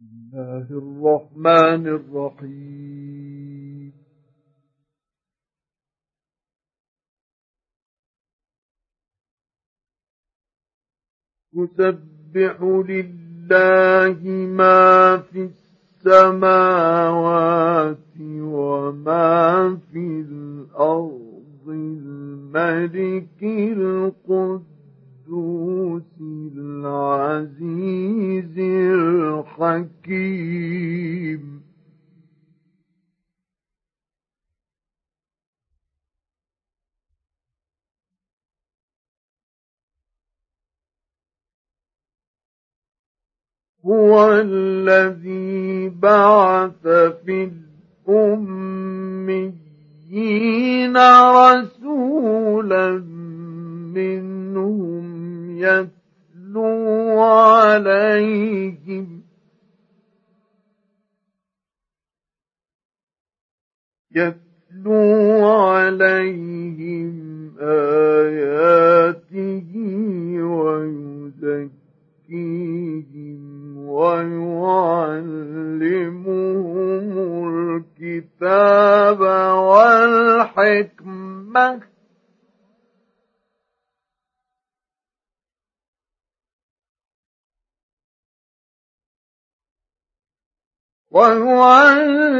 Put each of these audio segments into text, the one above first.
الله الرحمن الرحيم. يسبح لله ما في السماوات وما في الأرض الملك القدس القدوس العزيز الحكيم. هو الذي بعث في الأميين رسولا منهم يتلو عليهم يتلو عليهم آياته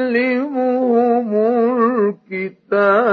ويعلمهم الكتاب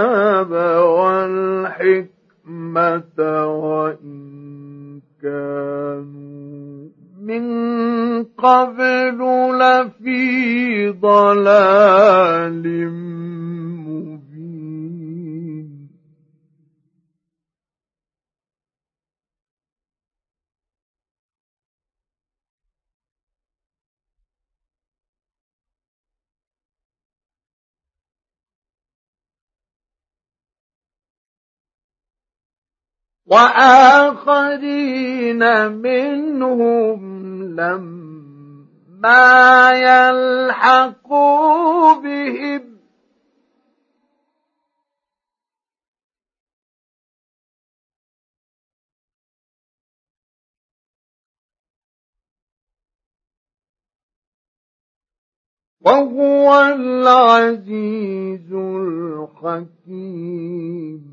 وآخرين منهم لما يلحقوا بهم. وهو العزيز الحكيم.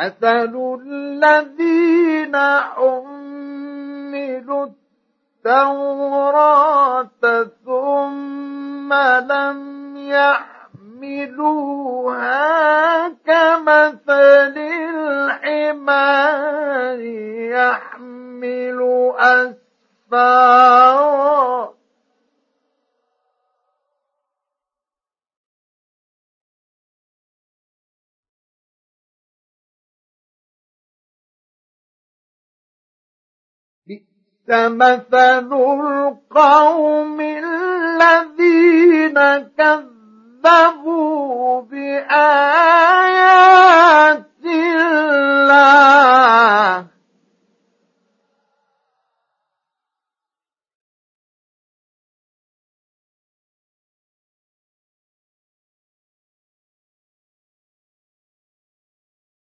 مثل الذين حملوا التوراة ثم لم يحملوها كمثل الحمار يحمل أسفارا مثل القوم الذين كذبوا بآيات الله.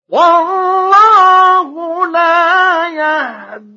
والله لا يهدي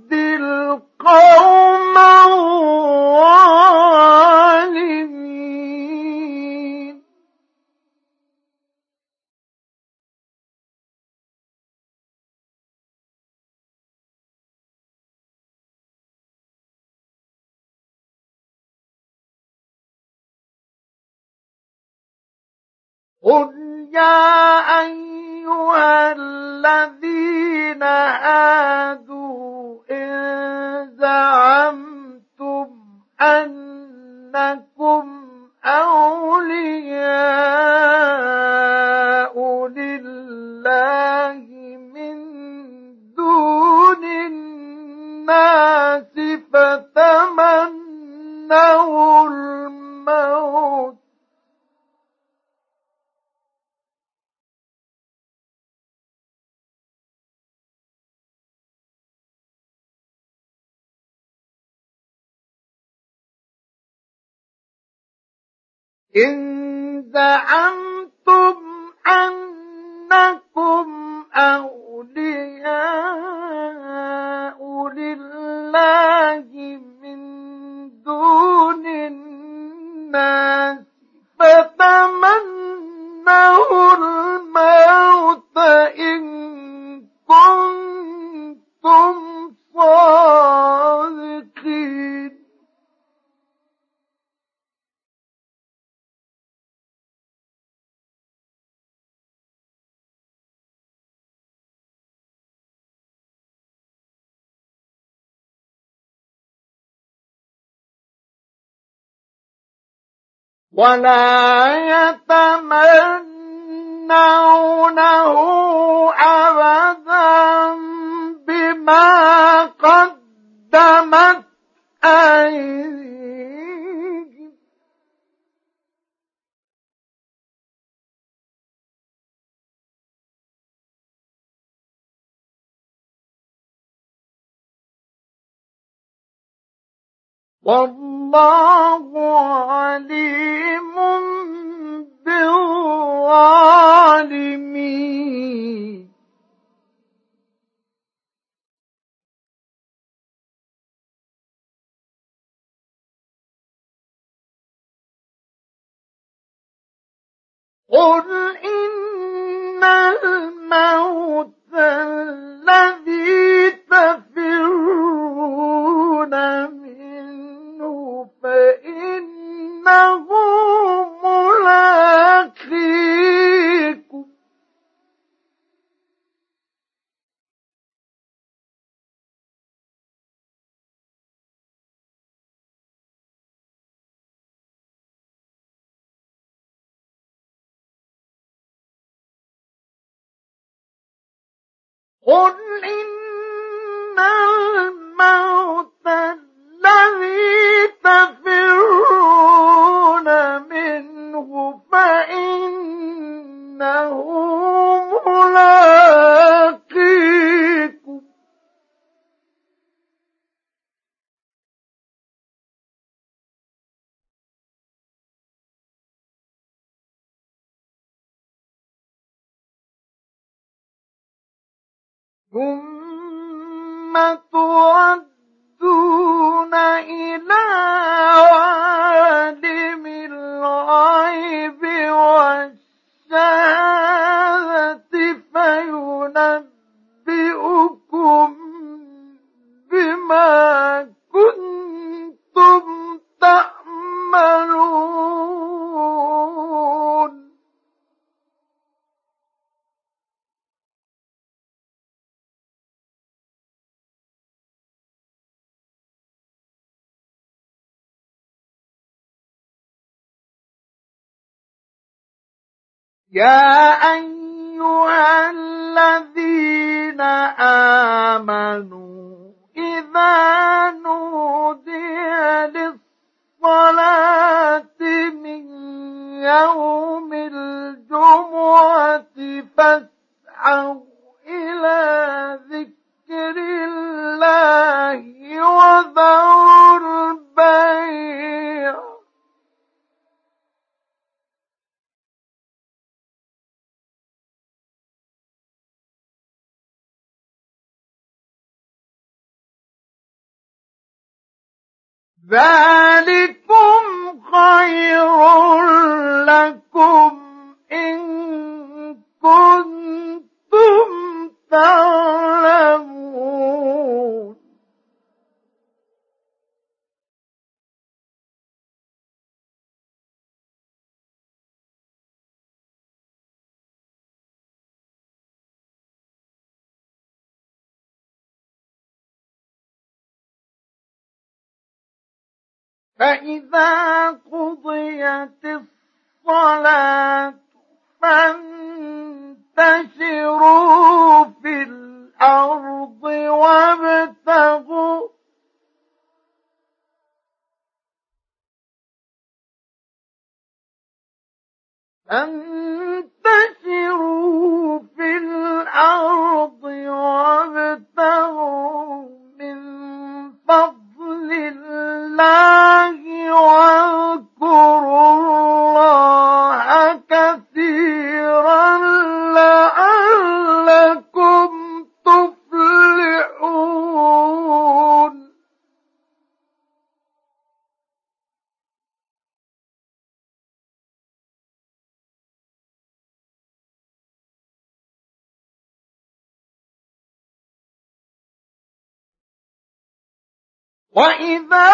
قل يا أيها الذين هادوا إن زعمتم أنكم أو أولياء لله من دون الناس فتمنوا ولا يتمنونه أبدا بما قدمت أيديهم. والله عليم بالظالمين. قل إن الموت قل إن الموت الذي تفرون منه فإنه ملاقيكم و يا أيها الذين آمنوا إذا نودي للصلاة من يوم الجمعة فاسعوا إلى ذلكم خير فإذا قضيت الصلاة فانتشروا في الأرض وابتغوا فانتشروا وإذا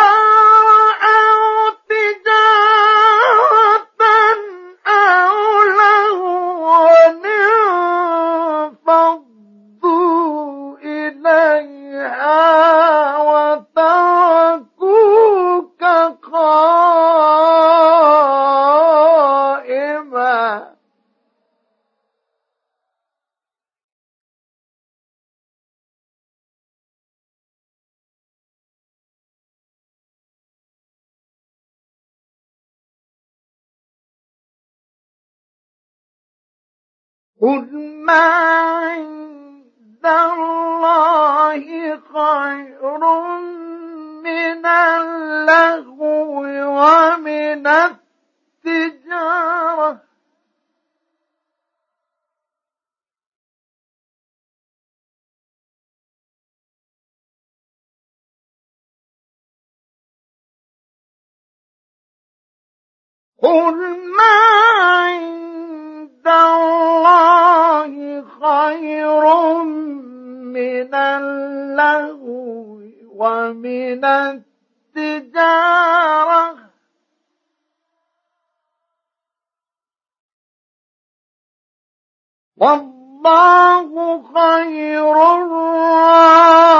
قل ما عند الله خير من اللهو ومن التجارة. قل ما عند من اللهو ومن التجارة. والله خير الرازقين.